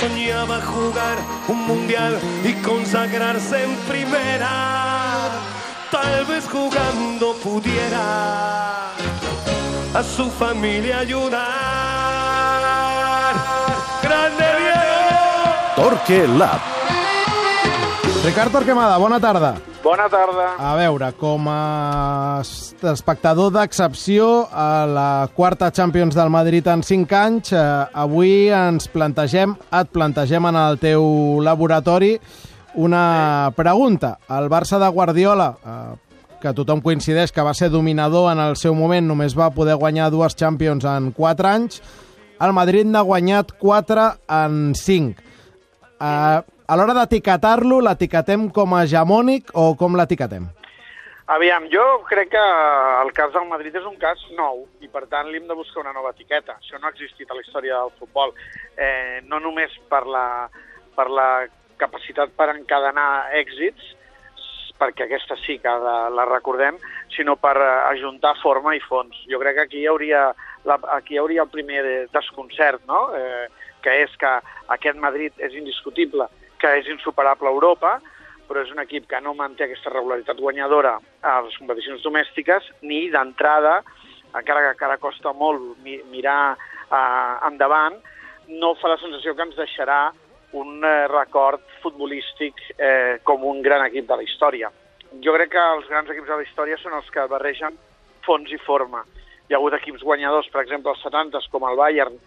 soñaba jugar un mundial y consagrarse en primera. Tal vez jugando pudiera a su familia ayudar. ¡Grande Diego! Torque. Ricard Torquemada, bona tarda. Bona tarda. A veure, com a espectador d'excepció a la quarta Champions del Madrid en 5 anys, eh, avui ens plantegem, et plantegem en el teu laboratori una pregunta. El Barça de Guardiola, eh, que tothom coincideix que va ser dominador en el seu moment, només va poder guanyar dues Champions en 4 anys, el Madrid n'ha guanyat 4 en 5. Eh, a l'hora d'etiquetar-lo, l'etiquetem com a hegemònic o com l'etiquetem? Aviam, jo crec que el cas del Madrid és un cas nou i, per tant, li hem de buscar una nova etiqueta. Això no ha existit a la història del futbol. Eh, no només per la, per la capacitat per encadenar èxits, perquè aquesta sí que la, la recordem, sinó per eh, ajuntar forma i fons. Jo crec que aquí hi hauria, la, aquí hi hauria el primer de, desconcert, no? eh, que és que aquest Madrid és indiscutible, que és insuperable a Europa, però és un equip que no manté aquesta regularitat guanyadora a les competicions domèstiques, ni d'entrada, encara que encara costa molt mi mirar eh, endavant, no fa la sensació que ens deixarà un eh, record futbolístic eh, com un gran equip de la història. Jo crec que els grans equips de la història són els que barregen fons i forma. Hi ha hagut equips guanyadors, per exemple, els 70 com el Bayern,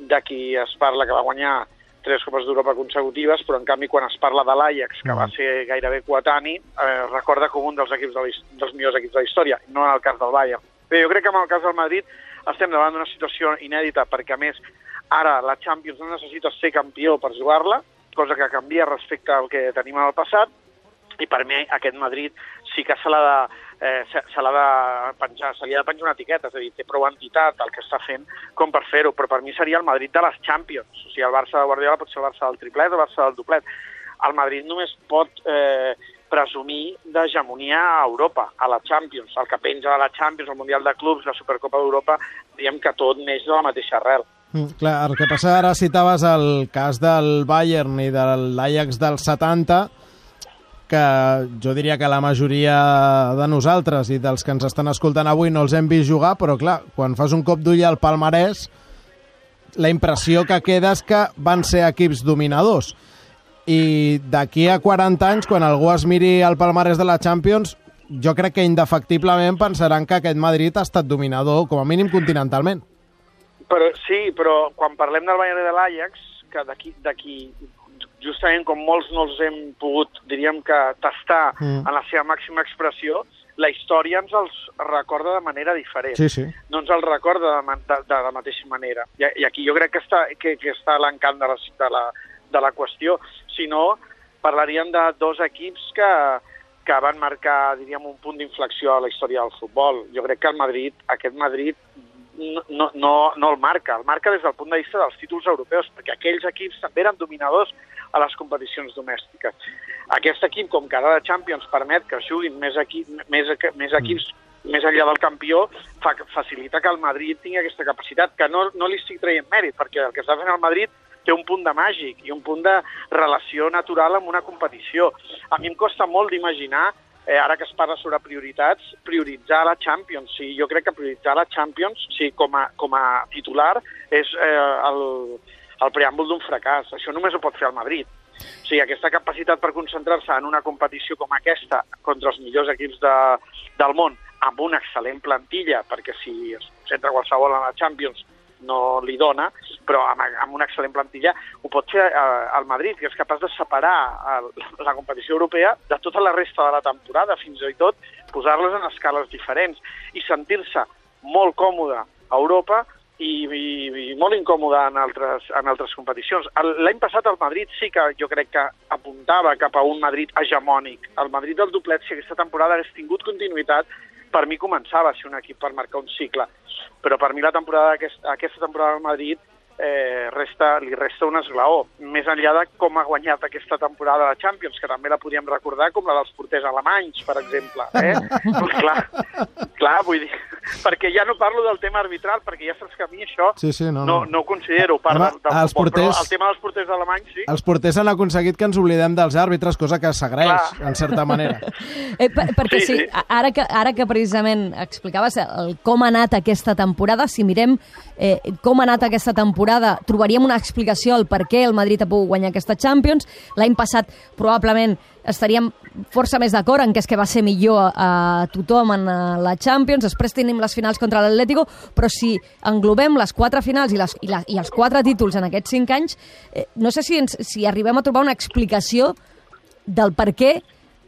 de qui es parla que va guanyar tres Copes d'Europa consecutives, però en canvi quan es parla de l'Ajax, que va ser gairebé coetani, eh, recorda com un dels, equips de la, dels millors equips de la història, no en el cas del Bayern. Bé, jo crec que en el cas del Madrid estem davant d'una situació inèdita, perquè a més ara la Champions no necessita ser campió per jugar-la, cosa que canvia respecte al que tenim en el passat, i per mi aquest Madrid sí que se l'ha de, eh, se, se l'ha de penjar, se li ha de penjar una etiqueta, és a dir, té prou entitat el que està fent com per fer-ho, però per mi seria el Madrid de les Champions, o sigui, el Barça de Guardiola pot ser el Barça del triplet, el Barça del doplet. El Madrid només pot eh, presumir d'hegemonia a Europa, a la Champions, el que penja de la Champions, el Mundial de Clubs, la Supercopa d'Europa, diguem que tot neix de la mateixa arrel. Mm, clar, el que passa ara citaves el cas del Bayern i de l'Ajax del 70, que jo diria que la majoria de nosaltres i dels que ens estan escoltant avui no els hem vist jugar, però clar, quan fas un cop d'ull al palmarès, la impressió que queda és que van ser equips dominadors. I d'aquí a 40 anys, quan algú es miri el palmarès de la Champions, jo crec que indefectiblement pensaran que aquest Madrid ha estat dominador, com a mínim continentalment. Però, sí, però quan parlem del Bayern de l'Ajax, que d'aquí justament com molts no els hem pogut, diríem que, tastar mm. en la seva màxima expressió, la història ens els recorda de manera diferent. Sí, sí. No ens els recorda de, de, de la mateixa manera. I, I aquí jo crec que està, que, que està l'encant de, la, de, la, de la qüestió. Si no, parlaríem de dos equips que, que van marcar, diríem, un punt d'inflexió a la història del futbol. Jo crec que el Madrid, aquest Madrid no, no, no el marca, el marca des del punt de vista dels títols europeus, perquè aquells equips també eren dominadors a les competicions domèstiques. Aquest equip, com que ara la Champions permet que juguin més, equip, més, més equips més enllà del campió, fa, facilita que el Madrid tingui aquesta capacitat, que no, no li estic traient mèrit, perquè el que està fent el Madrid té un punt de màgic i un punt de relació natural amb una competició. A mi em costa molt d'imaginar eh, ara que es parla sobre prioritats, prioritzar la Champions. Sí, jo crec que prioritzar la Champions sí, com, a, com a titular és eh, el, el preàmbul d'un fracàs. Això només ho pot fer el Madrid. O sigui, aquesta capacitat per concentrar-se en una competició com aquesta contra els millors equips de, del món amb una excel·lent plantilla, perquè si es concentra qualsevol en la Champions no li dona, però amb, amb una excel·lent plantilla ho pot fer eh, el Madrid, que és capaç de separar el, la competició europea de tota la resta de la temporada, fins i tot posar-les en escales diferents i sentir-se molt còmode a Europa i, i, i molt incòmode en altres, en altres competicions. L'any passat el Madrid sí que jo crec que apuntava cap a un Madrid hegemònic. El Madrid del doplet, si aquesta temporada hagués tingut continuïtat, per mi començava a ser un equip per marcar un cicle. Però per mi la temporada aquesta, aquesta temporada del Madrid eh, resta, li resta un esglaó. Més enllà de com ha guanyat aquesta temporada la Champions, que també la podíem recordar com la dels porters alemanys, per exemple. Eh? pues clar, clar, vull dir, perquè ja no parlo del tema arbitral, perquè ja saps que a mi això Sí, sí, no, no, no. no ho considero part Home, del, del els futbol, porters- però el tema dels porters alemanys sí. Els porters han aconseguit que ens oblidem dels àrbitres, cosa que s'agraeix, en certa manera. Eh, per, perquè Sí, sí, sí. ara, que, ara que precisament explicaves el, com ha anat aquesta temporada, si mirem eh, com ha anat aquesta temporada, trobaríem una explicació al per què el Madrid ha pogut guanyar aquesta Champions. L'any passat probablement estaríem força més d'acord en que és que va ser millor a, a tothom en eh, la Champions, després tenim les finals contra l'Atlético, però si englobem les quatre finals i, les, i, la, i els quatre títols en aquests cinc anys, eh, no sé si, ens, si arribem a trobar una explicació del per què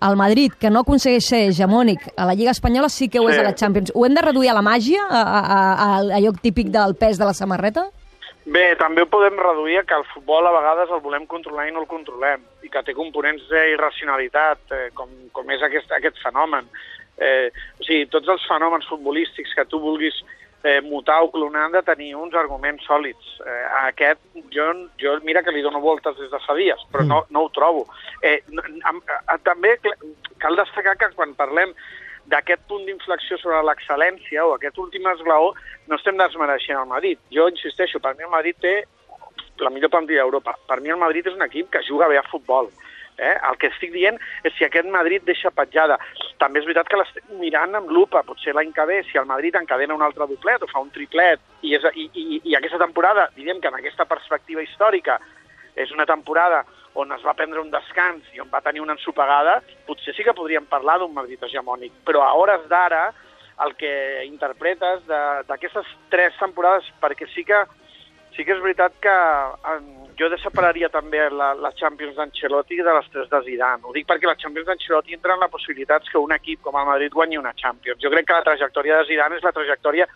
el Madrid, que no aconsegueix ser hegemònic a la Lliga Espanyola, sí que ho és Sí. a la Champions. Ho hem de reduir a la màgia, a, a, a, a allò típic del pes de la samarreta? Bé, també ho podem reduir a que el futbol a vegades el volem controlar i no el controlem, i que té components d'irracionalitat, eh, com, com és aquest, aquest fenomen. Eh, o sigui, tots els fenòmens futbolístics que tu vulguis eh, mutar o clonar han de tenir uns arguments sòlids. Eh, a aquest, jo, jo mira que li dono voltes des de fa dies, però no, no ho trobo. Eh, no- am- a- també cal destacar que quan parlem d'aquest punt d'inflexió sobre l'excel·lència o aquest últim esglaó, no estem desmereixent el Madrid. Jo insisteixo, per mi el Madrid té la millor plantilla d'Europa. Per mi el Madrid és un equip que juga bé a futbol. Eh? El que estic dient és si aquest Madrid deixa petjada. També és veritat que l'estic mirant amb lupa. Potser l'any que ve, si el Madrid encadena un altre doblet o fa un triplet, i, és, i, i, i aquesta temporada, diríem que en aquesta perspectiva històrica, és una temporada on es va prendre un descans i on va tenir una ensopegada, potser sí que podríem parlar d'un Madrid hegemònic. Però a hores d'ara, el que interpretes d'aquestes tres temporades, perquè sí que sí que és veritat que eh, jo separaria també la, la Champions d'Ancelotti de les tres de Zidane. Ho dic perquè la Champions d'Ancelotti entra en la possibilitat que un equip com el Madrid guanyi una Champions. Jo crec que la trajectòria de Zidane és la trajectòria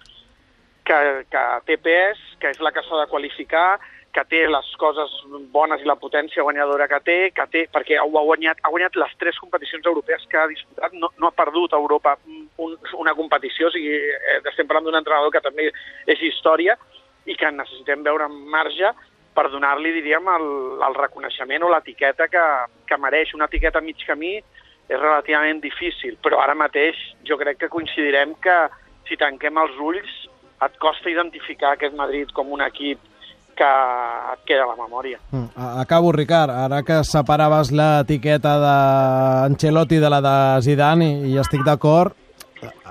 que, que té pes, que és la que s'ha de qualificar, que té les coses bones i la potència guanyadora que té, que té perquè ho ha guanyat, ha guanyat les tres competicions europees que ha disputat, no, no ha perdut a Europa un, una competició, o sigui, eh, estem parlant d'un entrenador que també és història i que necessitem veure en marge per donar-li, diríem, el, el reconeixement o l'etiqueta que, que mereix. Una etiqueta a mig camí és relativament difícil, però ara mateix jo crec que coincidirem que si tanquem els ulls et costa identificar aquest Madrid com un equip que et queda a la memòria. Mm, Acabo, Ricard. Ara que separaves l'etiqueta d'Ancelotti de la de Zidane, i, i estic d'acord,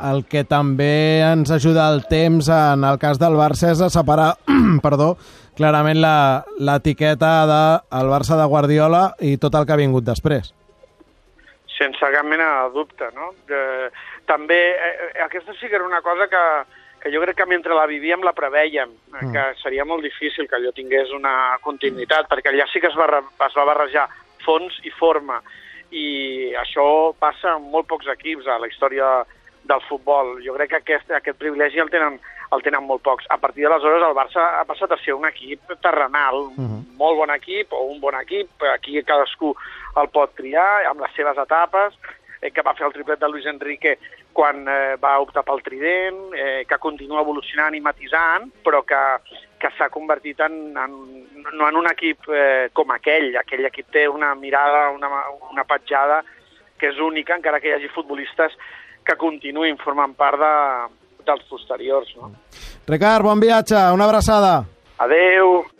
el que també ens ajuda el temps en el cas del Barça és a separar perdó, clarament la- l'etiqueta del Barça de Guardiola i tot el que ha vingut després. sense cap mena de dubte, no? De, també, eh, aquesta sí que era una cosa que, que jo crec que mentre la vivíem la preveiem, mm. que seria molt difícil que allò tingués una continuïtat, perquè allà sí que es va, es va barrejar fons i forma, i això passa en molt pocs equips a la història del futbol. Jo crec que aquest, aquest privilegi el tenen, el tenen molt pocs. A partir d'aleshores el Barça ha passat a ser un equip terrenal, uh -huh. molt bon equip o un bon equip, aquí cadascú el pot triar amb les seves etapes, eh, que va fer el triplet de Luis Enrique quan eh, va optar pel trident, eh, que continua evolucionant i matisant, però que, que s'ha convertit en, en, no en un equip eh, com aquell. Aquell equip té una mirada, una, una petjada que és única, encara que hi hagi futbolistes que continuïn formant part de, dels posteriors. No? Ricard, bon viatge, una abraçada. Adeu!